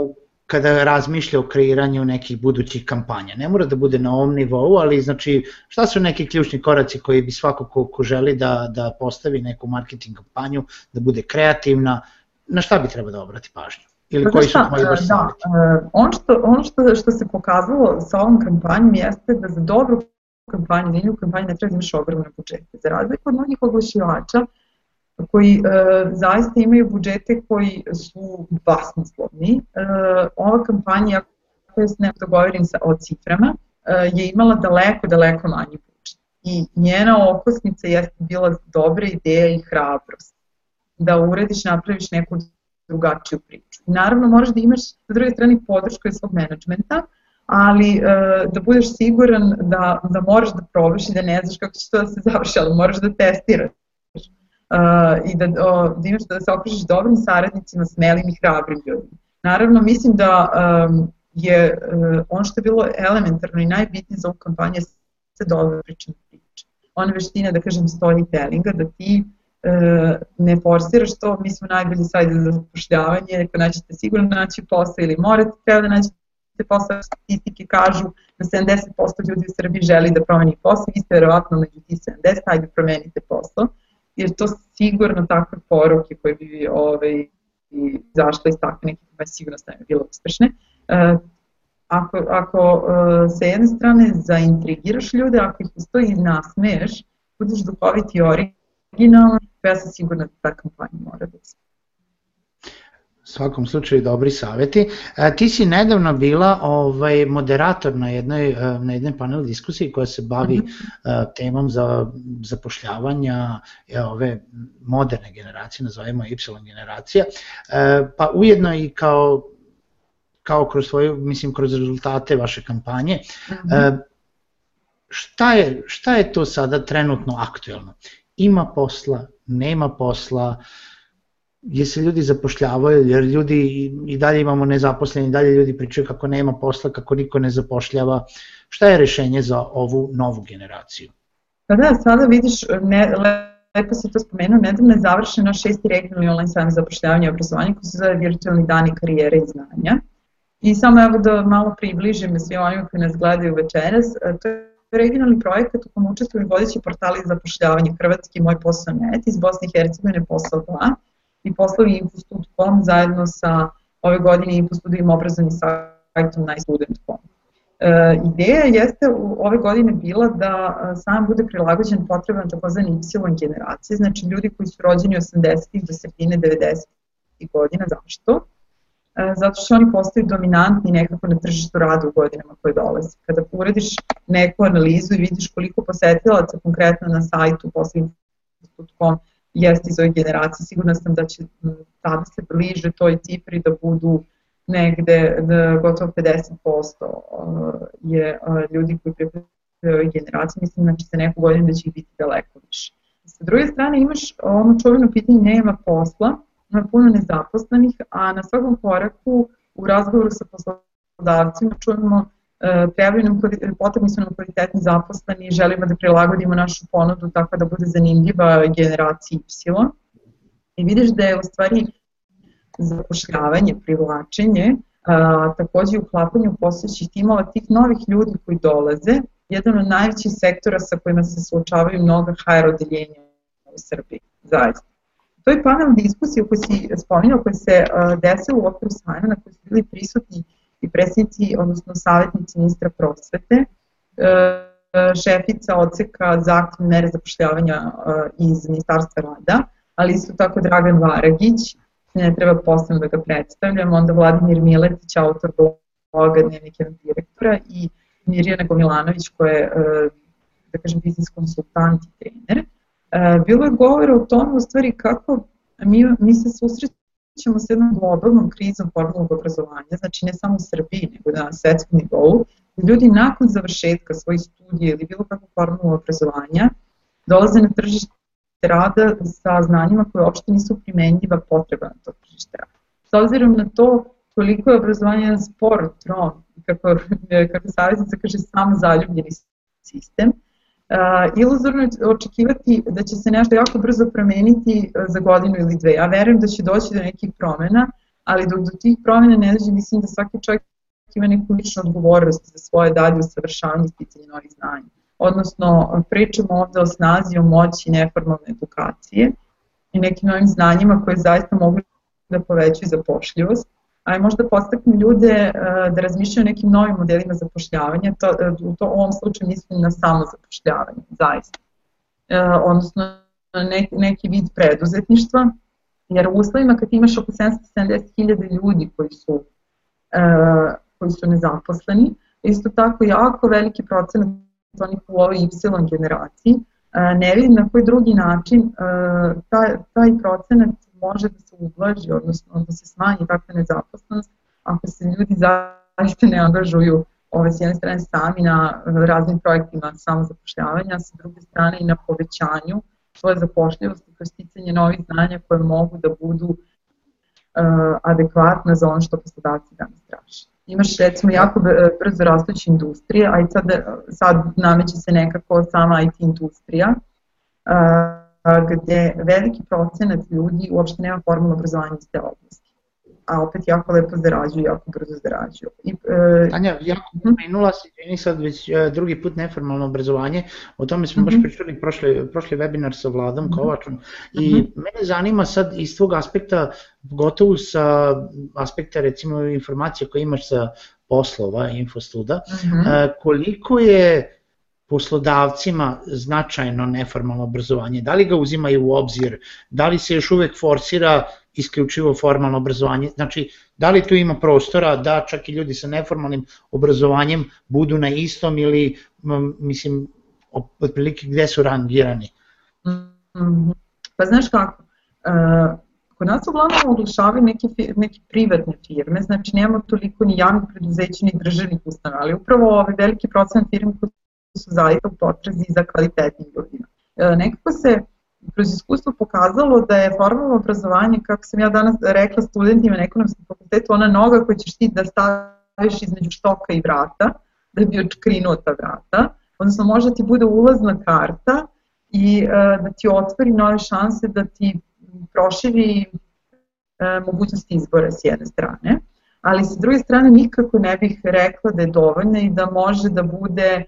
kada razmišlja o kreiranju nekih budućih kampanja. Ne mora da bude na ovom nivou, ali znači šta su neki ključni koraci koji bi svako ko, ko želi da, da postavi neku marketing kampanju, da bude kreativna, na šta bi treba da obrati pažnju? Ili pa koji su tvoji baš da, uh, ono, što, ono što, što se pokazalo sa ovom kampanjom jeste da za dobru kampanju, liniju kampanje ne treba da imaš ogromne budžete. Za razliku od mnogih oglašivača koji e, zaista imaju budžete koji su basnoslovni, e, ova kampanja, ako se ne dogovorim sa, o ciframa, e, je imala daleko, daleko manji budžet. I njena okosnica jeste bila dobra ideja i hrabrost da urediš, napraviš neku drugačiju priču. I naravno moraš da imaš sa druge strane podršku iz svog menadžmenta, ali e, da budeš siguran da, da moraš da probaš i da ne znaš kako će to da se završi, ali moraš da testiraš. Uh, i da, da imaš da se okružiš dobrim saradnicima, smelim i hrabrim ljudima. Naravno, mislim da um, je uh, ono što je bilo elementarno i najbitnije za ovu kampanju se dobro pričam priče. Ona veština, da kažem, storytellinga, da ti uh, ne forsiraš to, mi smo najbolji sajt za zapošljavanje, ako naćete sigurno naći posao ili morate treba da naćete posao, statistike kažu da 70% ljudi u Srbiji želi da promeni posao, vi ste verovatno među ti 70, ajde promenite posao, jer to sigurno takve poruke koje bi ovaj, zašle iz takve neke koje sigurno stavljaju bilo uspešne. Uh, ako, ako uh, sa jedne strane zaintrigiraš ljude, ako ih ustoji i nasmeješ, budeš duhoviti i originalan, ja sam sigurna da ta kampanja mora da se svakom slučaju dobri saveti. E, ti si nedavno bila ovaj moderator na jednoj, e, na jednoj panel diskusiji koja se bavi mm -hmm. temom za zapošljavanja ove moderne generacije, nazovemo Y generacija, pa ujedno i kao kao kroz svoju, mislim, kroz rezultate vaše kampanje. Mm -hmm. šta, je, šta je to sada trenutno aktuelno? Ima posla, nema posla, uh, gdje se ljudi zapošljavaju, jer ljudi i dalje imamo nezaposleni, i dalje ljudi pričaju kako nema posla, kako niko ne zapošljava. Šta je rešenje za ovu novu generaciju? Pa da, sada vidiš, ne, lepo se to spomenuo, nedavno je završeno šesti regionalni online sajam zapošljavanja i obrazovanja koji se zove virtualni dani karijere i znanja. I samo evo da malo približim svi onima koji nas gledaju večeras, to je regionalni projekat u kom učestvuju vodeći portali zapošljavanja Hrvatski, Moj posao net, iz Bosne i Hercegovine posao 2, i poslovi infostud.com zajedno sa ove godine infostudijim obrazovnim sajtom najstudent.com. E, ideja jeste u ove godine bila da e, sam bude prilagođen potreban takozvani Y generacije, znači ljudi koji su rođeni 80. do sredine 90. godina. Zašto? E, zato što oni postaju dominantni nekako na tržištu rada u godinama koje dolaze. Kada uradiš neku analizu i vidiš koliko posetilaca konkretno na sajtu poslovim.com jeste iz ove generacije. Sigurna sam da će tada se bliže toj cifri da budu negde da gotovo 50% je ljudi koji pripadaju ovoj generaciji, mislim znači za neku godinu da će ih biti daleko više. Sa druge strane imaš ono čovjeno pitanje nema posla, ima puno nezaposlenih, a na svakom koraku u razgovoru sa poslodavcima čujemo trebaju nam, potrebni su nam kvalitetni zaposleni i želimo da prilagodimo našu ponudu tako da bude zanimljiva generaciji Y. I vidiš da je u stvari zapošljavanje, privlačenje, a, takođe uklapanje u postojećih timova tih novih ljudi koji dolaze, jedan od najvećih sektora sa kojima se suočavaju mnoga HR odeljenja u Srbiji, zaista. To je panel diskusije koji si spominjao, koji se desilo u okviru sajma na kojoj su bili prisutni i predsjednici, odnosno savjetnici ministra prosvete, e, šefica odseka za aktivne mere zapošljavanja e, iz Ministarstva rada, ali isto tako Dragan Varagić, ne treba posebno da ga predstavljam, onda Vladimir Miletić, autor bloga Dnevnik jednog direktora i Mirjana Gomilanović koja je, e, da kažem, biznis konsultant i trener. bilo je govora o tome u stvari kako mi, mi se susrećemo s jednom globalnom krizom formalnog obrazovanja, znači ne samo u Srbiji, nego na svetskom nivou, ljudi nakon završetka svojih studija ili bilo kakvog formalnog obrazovanja dolaze na tržište rada sa znanjima koje uopšte nisu primenljiva potreba na to tržište rada. S obzirom na to koliko je obrazovanje jedan spor, tron, kako, kako savjetnica kaže, sam zaljubljeni sistem, uh, iluzorno je očekivati da će se nešto jako brzo promeniti za godinu ili dve. Ja verujem da će doći do nekih promena, ali dok do tih promena ne dođe, mislim da svaki čovjek ima neku ličnu odgovornost za svoje dalje usavršavanje i sticanje novih znanja. Odnosno, pričamo ovde o snazi, o moći neformalne edukacije i nekim novim znanjima koje zaista mogu da povećaju zapošljivost, a možda postaknu ljude e, da razmišljaju o nekim novim modelima zapošljavanja, to, e, u to, ovom slučaju mislim na samo zapošljavanje, zaista. E, odnosno, neki, neki vid preduzetništva, jer u uslovima kad imaš oko 770.000 ljudi koji su koji su nezaposleni. Isto tako jako veliki procenat onih u ovoj Y generaciji. E, ne vidim na koji drugi način e, taj, taj procenat može da se ublaži, odnosno da se smanji takva nezaposlenost, ako se ljudi zaista ne angažuju ove, s jedne strane sami na raznim projektima samozapošljavanja, sa druge strane i na povećanju svoje zapošljivosti kroz sticanje novih znanja koje mogu da budu uh, adekvatna za ono što poslodavci danas traže. Imaš recimo jako brzo rastuće industrije, a i sad, sad nameće se nekako sama IT industrija, gde veliki procenat ljudi uopšte nema formalno obrazovanje iz te oblasti a opet jako lepo zarađuju, jako brzo zarađuju. I, e, Tanja, jako mhm. pomenula si, čini sad već e, drugi put neformalno obrazovanje, o tome smo mm -hmm. baš mhm. pričali prošli, prošli webinar sa Vladom mm -hmm. Kovačom i mm -hmm. mene zanima sad iz tvog aspekta, gotovo sa aspekta recimo informacije koje imaš sa poslova, infostuda, mm -hmm. koliko je poslodavcima značajno neformalno obrazovanje, da li ga uzimaju u obzir, da li se još uvek forsira isključivo formalno obrazovanje, znači da li tu ima prostora da čak i ljudi sa neformalnim obrazovanjem budu na istom ili mislim otprilike gde su rangirani? Mm -hmm. Pa znaš kako, uh, kod nas uglavnom oglašavaju neke, neke privatne firme, znači nemamo toliko ni javnih preduzeća ni državnih ustanova, ali upravo ovaj veliki procent firme koji su zaista u potrazi za kvalitetnim ljudima. Uh, nekako se kroz iskustvo pokazalo da je formalno obrazovanje, kako sam ja danas rekla studentima na ekonomskom fakultetu, ona noga koju ćeš ti da staviš između štoka i vrata, da bi očkrinuo ta vrata, odnosno može da ti bude ulazna karta i uh, da ti otvori nove šanse, da ti proširi uh, mogućnosti izbora s jedne strane, ali sa druge strane nikako ne bih rekla da je dovoljna i da može da bude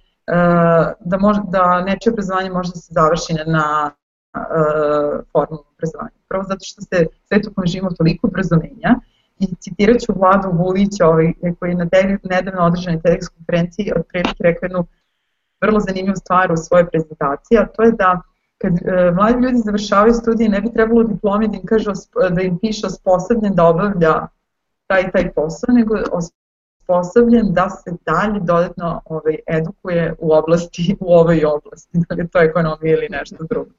da, može, da nečije obrazovanje može da se završi na uh, formalno obrazovanje. Prvo zato što se svet u kojem živimo toliko obrazovanja i citirat ću Vladu Vulića ovaj, koji je na nedavno održanoj TEDx konferenciji od prilike rekao jednu vrlo zanimljivu stvar u svojoj prezentaciji, a to je da kad uh, mladi ljudi završavaju studije ne bi trebalo diplomi da im, kaže, da im piše osposobljen da obavlja taj taj posao, nego osposobljen da se dalje dodatno ovaj, edukuje u oblasti, u ovoj oblasti, da li je to ekonomija ili nešto drugo.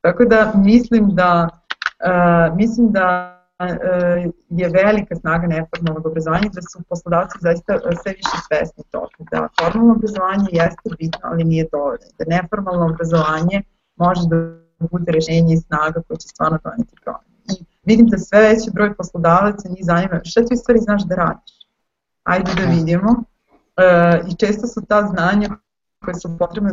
Tako da mislim da, uh, mislim da uh, je velika snaga neformalnog obrazovanja, da su poslodavci zaista sve više svesni toga, da formalno obrazovanje jeste bitno, ali nije dovoljno, da neformalno obrazovanje može da bude rešenje i snaga koja će stvarno doneti promene. I vidim da sve veći broj poslodavaca njih zanima šta ti u stvari znaš da radiš. Ajde da vidimo. Uh, I često su ta znanja koje su potrebne,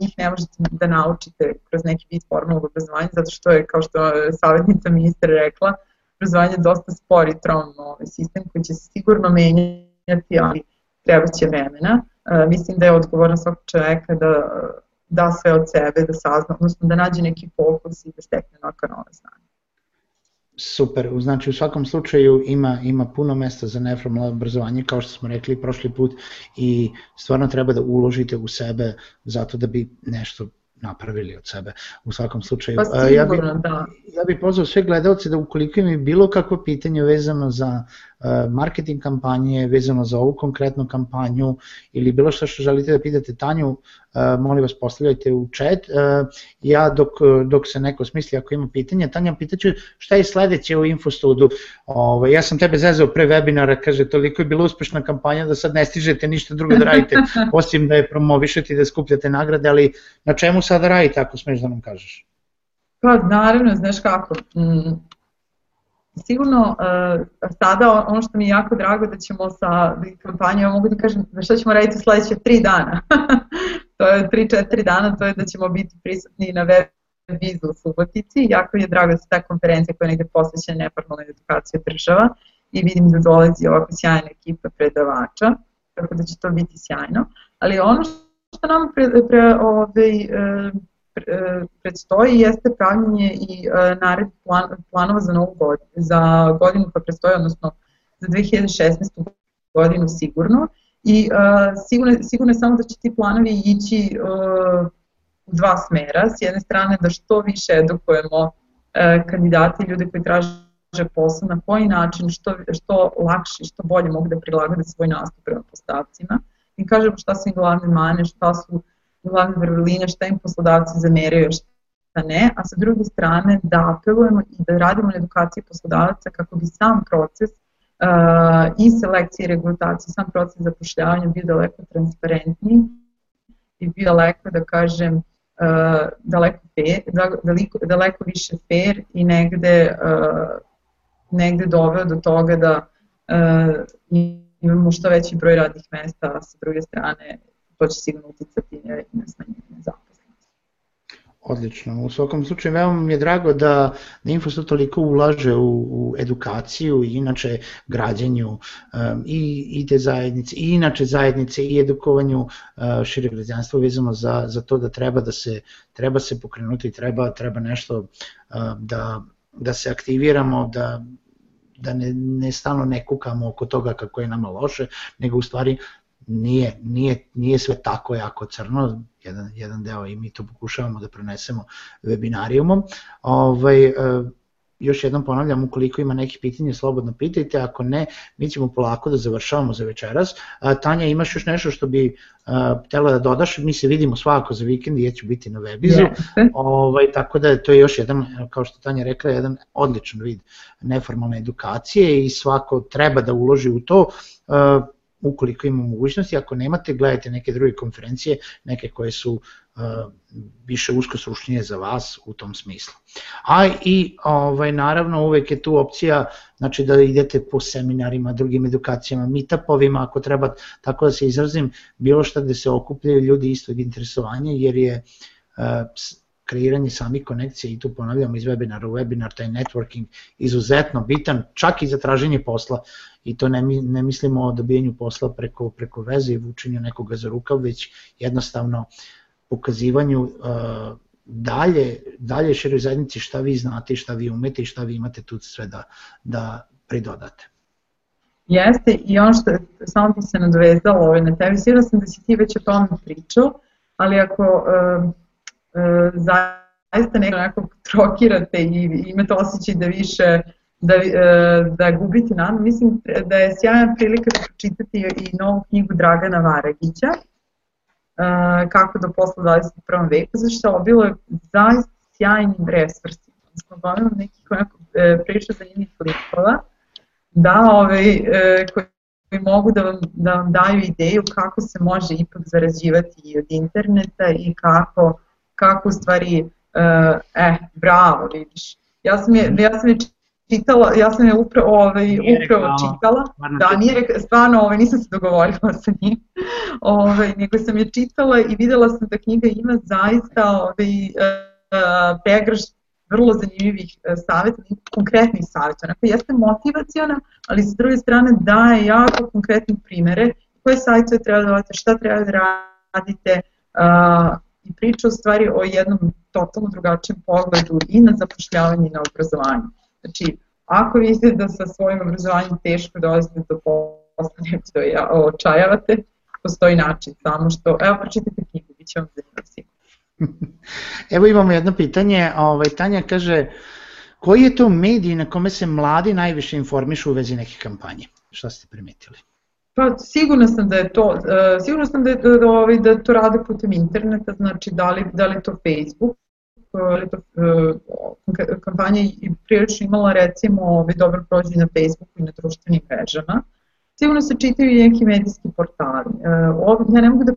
njih ne možete da naučite kroz neki vid formalnog obrazovanja, zato što je, kao što je savjetnica ministra rekla, obrazovanje je dosta spor i trom ovaj sistem koji će se sigurno menjati, ali treba će vremena. E, mislim da je odgovorno svakog čoveka da da sve od sebe, da sazna, odnosno da nađe neki fokus i da stekne neka nova znanja. Super, znači u svakom slučaju ima, ima puno mesta za neformalno obrazovanje, kao što smo rekli prošli put, i stvarno treba da uložite u sebe zato da bi nešto napravili od sebe u svakom slučaju. Pa sigurno, ja bih, da. Ja bih pozvao sve gledalce da ukoliko im je bilo kakvo pitanje vezano za marketing kampanje vezano za ovu konkretnu kampanju ili bilo što što želite da pitate Tanju, molim vas postavljajte u chat. Ja dok, dok se neko smisli ako ima pitanja, Tanja pitaću šta je sledeće u Infostudu. Ovo, ovaj, ja sam tebe zezao pre webinara, kaže toliko je bila uspešna kampanja da sad ne stižete ništa drugo da radite, osim da je promovišete i da skupljate nagrade, ali na čemu sada radite ako smeš da nam kažeš? Pa naravno, znaš kako, mm, sigurno uh, sada ono što mi je jako drago da ćemo sa kampanjom, mogu da kažem da što ćemo raditi u sledeće tri dana, to je 3-4 dana, to je da ćemo biti prisutni na web vizu u Subotici, jako je drago da se ta konferencija koja je negde posvećena neformalnoj edukaciji država i vidim da dolazi ovako sjajna ekipa predavača, tako da će to biti sjajno, ali ono što nam pre, pre, ovaj, E, predstoji jeste pravljenje i e, nared plan, planova za novu godinu, za godinu koja predstoji, odnosno za 2016. godinu sigurno. I uh, sigurno, sigurno je samo da će ti planovi ići u dva smera. S jedne strane da što više edukujemo kandidati i ljude koji traže posao, na koji način, što, što lakše, što bolje mogu da prilagode svoj nastup prema postavcima. I kažemo šta su im glavne mane, šta su glavne vrline, šta im poslodavci zameraju, šta ne, a sa druge strane da apelujemo i da radimo na edukaciji poslodavaca kako bi sam proces uh, i selekcije i regrutacije, sam proces zapošljavanja bio daleko transparentniji i bio daleko, da kažem, uh, daleko, fair, daleko, daleko više fair i negde, uh, negde doveo do toga da uh, imamo što veći broj radnih mesta, a sa druge strane to će sigurno uticati i na smanjenje zaposlenosti. Odlično. U svakom slučaju veoma mi je drago da, da Infostat toliko ulaže u, u edukaciju i inače građenju um, i, i te zajednice, i inače zajednice i edukovanju uh, šire građanstva vezano za, za to da treba da se, treba se pokrenuti, treba, treba nešto uh, da, da se aktiviramo, da, da ne, ne stano ne kukamo oko toga kako je nama loše, nego u stvari nije, nije, nije sve tako jako crno, jedan, jedan deo i mi to pokušavamo da prenesemo webinarijumom. Ovaj, e, još jednom ponavljam, ukoliko ima neki pitanje, slobodno pitajte, ako ne, mi ćemo polako da završavamo za večeras. Tanja, imaš još nešto što bi uh, htela da dodaš? Mi se vidimo svako za vikend i ja ću biti na webizu, yes. ovaj, tako da to je još jedan, kao što Tanja rekla, jedan odličan vid neformalne edukacije i svako treba da uloži u to. Ukoliko ima mogućnosti, ako nemate, gledajte neke druge konferencije, neke koje su uh, više usko stručnije za vas u tom smislu. A i ovaj, naravno uvek je tu opcija znači da idete po seminarima, drugim edukacijama, meetupovima, ako treba tako da se izrazim, bilo šta gde se okupljaju ljudi istog interesovanja, jer je uh, kreiranje samih konekcija i tu ponavljamo iz webinara u webinar, taj networking izuzetno bitan, čak i za traženje posla i to ne, ne mislimo o dobijenju posla preko, preko veze i vučenju nekoga za rukav, već jednostavno pokazivanju uh, dalje, dalje široj zajednici šta vi znate, šta vi umete i šta vi imate tu sve da, da pridodate. Jeste i ono što samo bi se nadvezalo ovaj, na tebi, sigurno sam da si ti već o tome pričao, ali ako zaista nekog trokirate i imate osjećaj da više da, e, da gubiti nadu. Mislim da je sjajna prilika da pročitati i novu knjigu Dragana Varagića, e, kako do posla 21. veku, zašto je bilo je zaista sjajnim resvrsi. Smo gledali nekih onako e, priča zanimljivih likova, da ovaj, koji mogu da vam, da vam daju ideju kako se može ipak zarađivati od interneta i kako, kako u stvari, eh, bravo, vidiš. Ja sam je, ja sam je čitala, ja sam je upravo, ovaj, upravo čitala, da nije stvarno ovaj, nisam se dogovorila sa njim, ovaj, nego sam je čitala i videla sam da knjiga ima zaista ovaj, uh, pregraž vrlo zanimljivih uh, savjeta, konkretnih savjeta. Onako jeste motivacijona, ali sa druge strane daje jako konkretne primere koje savjete treba da radite, šta treba da radite uh, i priča u stvari o jednom totalno drugačijem pogledu i na zapošljavanje i na obrazovanje. Znači, ako vidite da sa svojim obrazovanjem teško dolazite do posla, da ja, očajavate, postoji način, samo što, evo pročitajte knjigu, bit će vam zanimljivo. Evo imamo jedno pitanje, ovaj, Tanja kaže, Koji je to medij na kome se mladi najviše informišu u vezi neke kampanje? Šta ste primetili? Pa sigurno sam da je to, uh, sigurno sam da, je, da, da, ovaj, da to rade putem interneta, znači da li, da li je to Facebook, uh, to, uh, kampanja i prilično imala recimo ovaj, dobro prođe na Facebooku i na društvenim mrežama. Sigurno se čitaju i neki medijski portali. Uh, ovdje, ja ne mogu da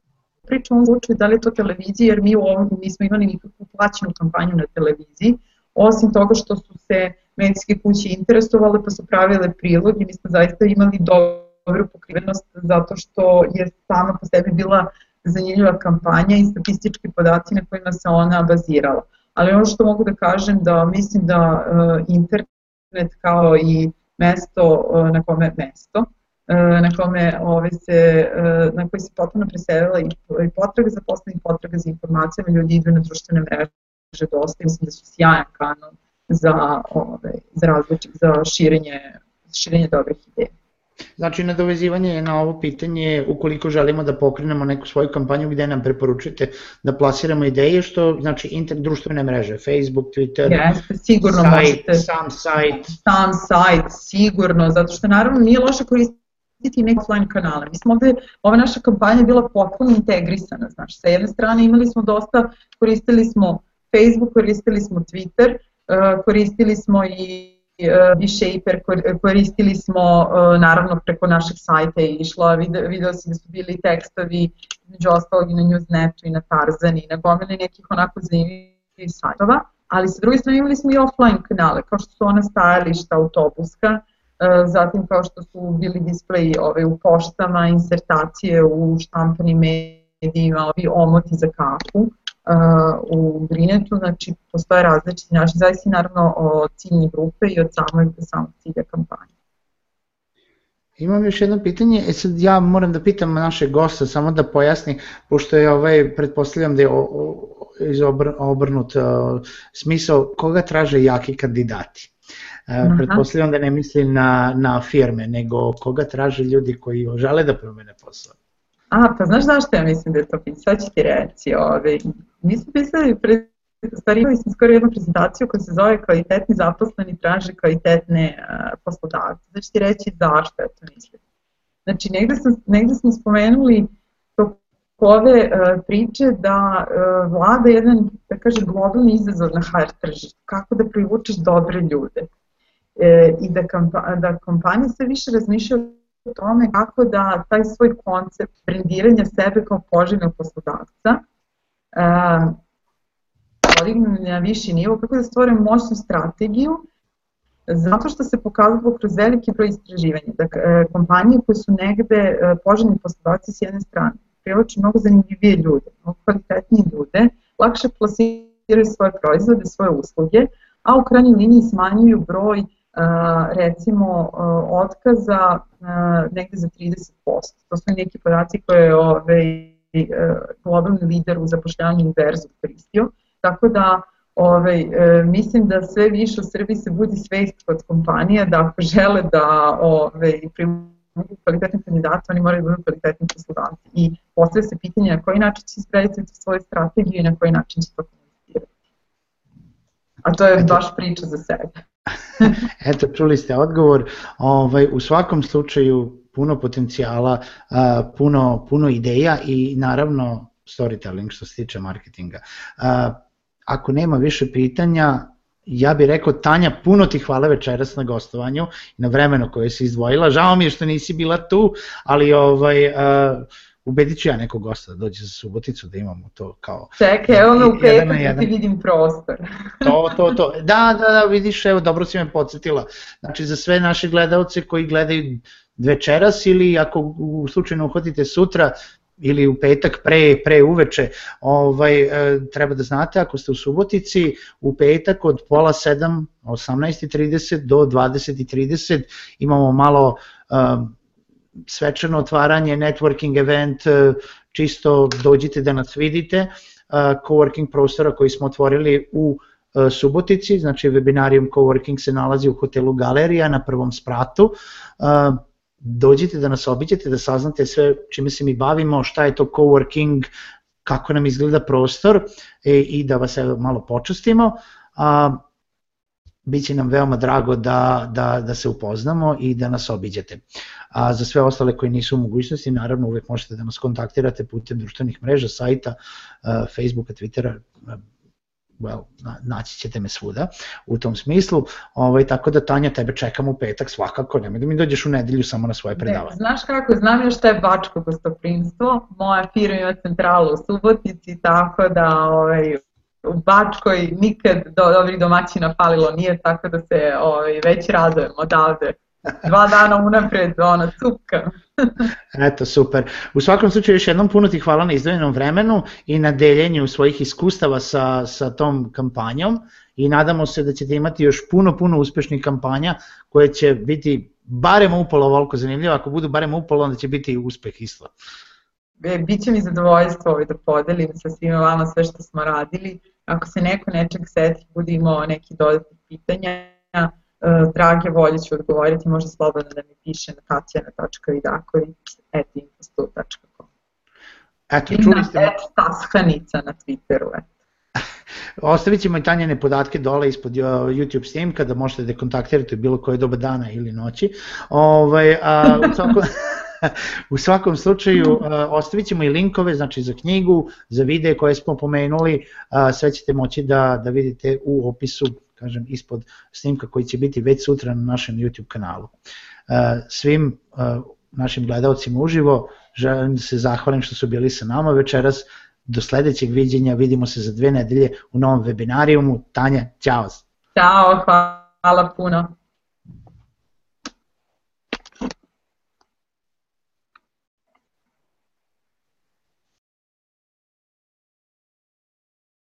pričam u slučaju da li je to televizija, jer mi u ovom nismo imali nikakvu plaćenu kampanju na televiziji, osim toga što su se medijske kuće interesovale pa su pravile prilog i mi smo zaista imali dobru pokrivenost zato što je sama po sebi bila zanimljiva kampanja i statistički podaci na kojima se ona bazirala. Ali ono što mogu da kažem da mislim da uh, internet kao i mesto uh, na kome mesto E, na kome ove se, e, na koji se potpuno preselila i, i potraga za poslovnim potraga za informacijama, ljudi idu na društvene mreže dosta i mislim da su sjajan kanal za, ove, za, različit, za širenje, širenje dobrih ideja. Znači, nadovezivanje na ovo pitanje, ukoliko želimo da pokrenemo neku svoju kampanju, gde nam preporučujete da plasiramo ideje, što znači inter, društvene mreže, Facebook, Twitter, Jeste, sigurno sajt, možete, sam sajt. Sam sajt, sigurno, zato što naravno nije loše koristiti koristiti neke offline kanale. Mi smo ovde, ova naša kampanja je bila potpuno integrisana, znaš, sa jedne strane imali smo dosta, koristili smo Facebook, koristili smo Twitter, uh, koristili smo i uh, i Shaper, koristili smo uh, naravno preko našeg sajta je išla, video, video si da su bili tekstovi među ostalog i na Newsnetu i na Tarzan i na gomili nekih onako zanimljivih sajtova, ali sa druge strane imali smo i offline kanale, kao što su ona stajališta autobuska, E, zatim kao što su bili displeji ove, u poštama, insertacije u štampanim medijima, ovi omoti za kafu u Grinetu, znači postoje različiti način, zavisno naravno od ciljne grupe i od samog, samog cilja kampanje. Imam još jedno pitanje, e sad ja moram da pitam našeg gosta samo da pojasni, pošto je ovaj, pretpostavljam da je izobrnut uh, smisao koga traže jaki kandidati. Aha. Pretpostavljam da ne misli na, na firme, nego koga traže ljudi koji žele da promene posao. A, pa znaš zašto ja mislim da je to pitanje? Sad ću ti reći, ove, mi smo pisali, pre, stvari imali smo skoro jednu prezentaciju koja se zove kvalitetni zaposleni traže kvalitetne uh, poslodavce. Znači ti reći zašto ja to mislim. Znači negde, sam, negde smo spomenuli to ove uh, priče da uh, vlada jedan, da kaže, globalni izazov na HR tržištu. Kako da privučeš dobre ljude e, i da, kampa, da kompanije sve više razmišljaju o tome kako da taj svoj koncept brendiranja sebe kao poželjnog poslodavca e, podignu na viši nivo, kako da stvore moćnu strategiju Zato što se pokazalo kroz veliki broj istraživanja da e, kompanije koje su negde e, poželjni poslodavci s jedne strane privlače mnogo zanimljivije ljude, mnogo kvalitetnije ljude, lakše plasiraju svoje proizvode, svoje usluge, a u krajnjoj liniji smanjuju broj recimo otkaza negde za 30%. To su neki podaci koje je ovaj, globalni lider u zapošljavanju Inverzu koristio, tako da Ovaj, e, mislim da sve više u Srbiji se budi svest kod kompanija da ako žele da ovaj, privuku kvalitetne kandidate, oni moraju da budu kvalitetni poslodavci. I postavlja se pitanje na koji način će isprediti svoju strategiju i na koji način će to komunicirati. A to je baš priča za sebe. Eto, čuli ste odgovor. Ovaj, u svakom slučaju puno potencijala, puno, puno ideja i naravno storytelling što se tiče marketinga. Ako nema više pitanja, ja bih rekao Tanja, puno ti hvala večeras na gostovanju i na vremenu koje si izdvojila. Žao mi je što nisi bila tu, ali ovaj, uh, ubedit ću ja nekog gosta da dođe za Suboticu da imamo to kao... Čekaj, evo me u petak da ti vidim prostor. to, to, to. Da, da, da, vidiš, evo, dobro si me podsjetila. Znači, za sve naše gledalce koji gledaju večeras ili ako u slučajno uhvatite sutra, ili u petak pre, pre uveče, ovaj, e, treba da znate, ako ste u Subotici, u petak od pola 7, 18.30 do 20.30 imamo malo um, svečano otvaranje, networking event, e, čisto dođite da nas vidite, e, coworking prostora koji smo otvorili u e, Subotici, znači webinarium coworking se nalazi u hotelu Galerija na prvom spratu, dođite da nas obiđete, da saznate sve čime se mi bavimo, šta je to coworking, kako nam izgleda prostor i da vas evo malo počastimo. Biće nam veoma drago da, da, da se upoznamo i da nas obiđete. A za sve ostale koji nisu u mogućnosti, naravno uvek možete da nas kontaktirate putem društvenih mreža, sajta, Facebooka, Twittera, well, naći ćete me svuda u tom smislu, ovaj, tako da Tanja tebe čekam u petak svakako, nemoj da mi dođeš u nedelju samo na svoje predavanje. Ne, znaš kako, znam još šta je Bačko gostoprinstvo, moja firma ima centralu u Subotici, tako da ovaj, u Bačkoj nikad do, dobrih domaćina falilo nije, tako da se ovaj, već radujem odavde. Dva dana unapred, ona, cupka. Eto, super. U svakom slučaju još jednom puno ti hvala na izdvojenom vremenu i na deljenju svojih iskustava sa, sa tom kampanjom i nadamo se da ćete imati još puno, puno uspešnih kampanja koje će biti barem upolo ovoliko zanimljivo, ako budu barem upolo onda će biti uspeh isto. E, Biće mi zadovoljstvo ovaj da podelim sa svima vama sve što smo radili. Ako se neko nečeg seti, bude imao neki dodatni pitanja, drage volje ću odgovoriti, može slobodno da mi piše na tatjana.vidaković.infostul.com Eto, čuli ste... Na tashanica na Twitteru, eto. Ostavit ćemo i tanjene podatke dole ispod YouTube snimka da možete da kontaktirate bilo koje doba dana ili noći. Ovaj, a, u svakom... u svakom slučaju uh, ostavit ćemo i linkove znači za knjigu, za videe koje smo pomenuli, sve ćete moći da, da vidite u opisu kažem, ispod snimka koji će biti već sutra na našem YouTube kanalu. Uh, svim našim gledalcima uživo želim da se zahvalim što su bili sa nama večeras, do sledećeg viđenja, vidimo se za dve nedelje u novom webinarijumu. Tanja, ćao! Ćao, hvala puno!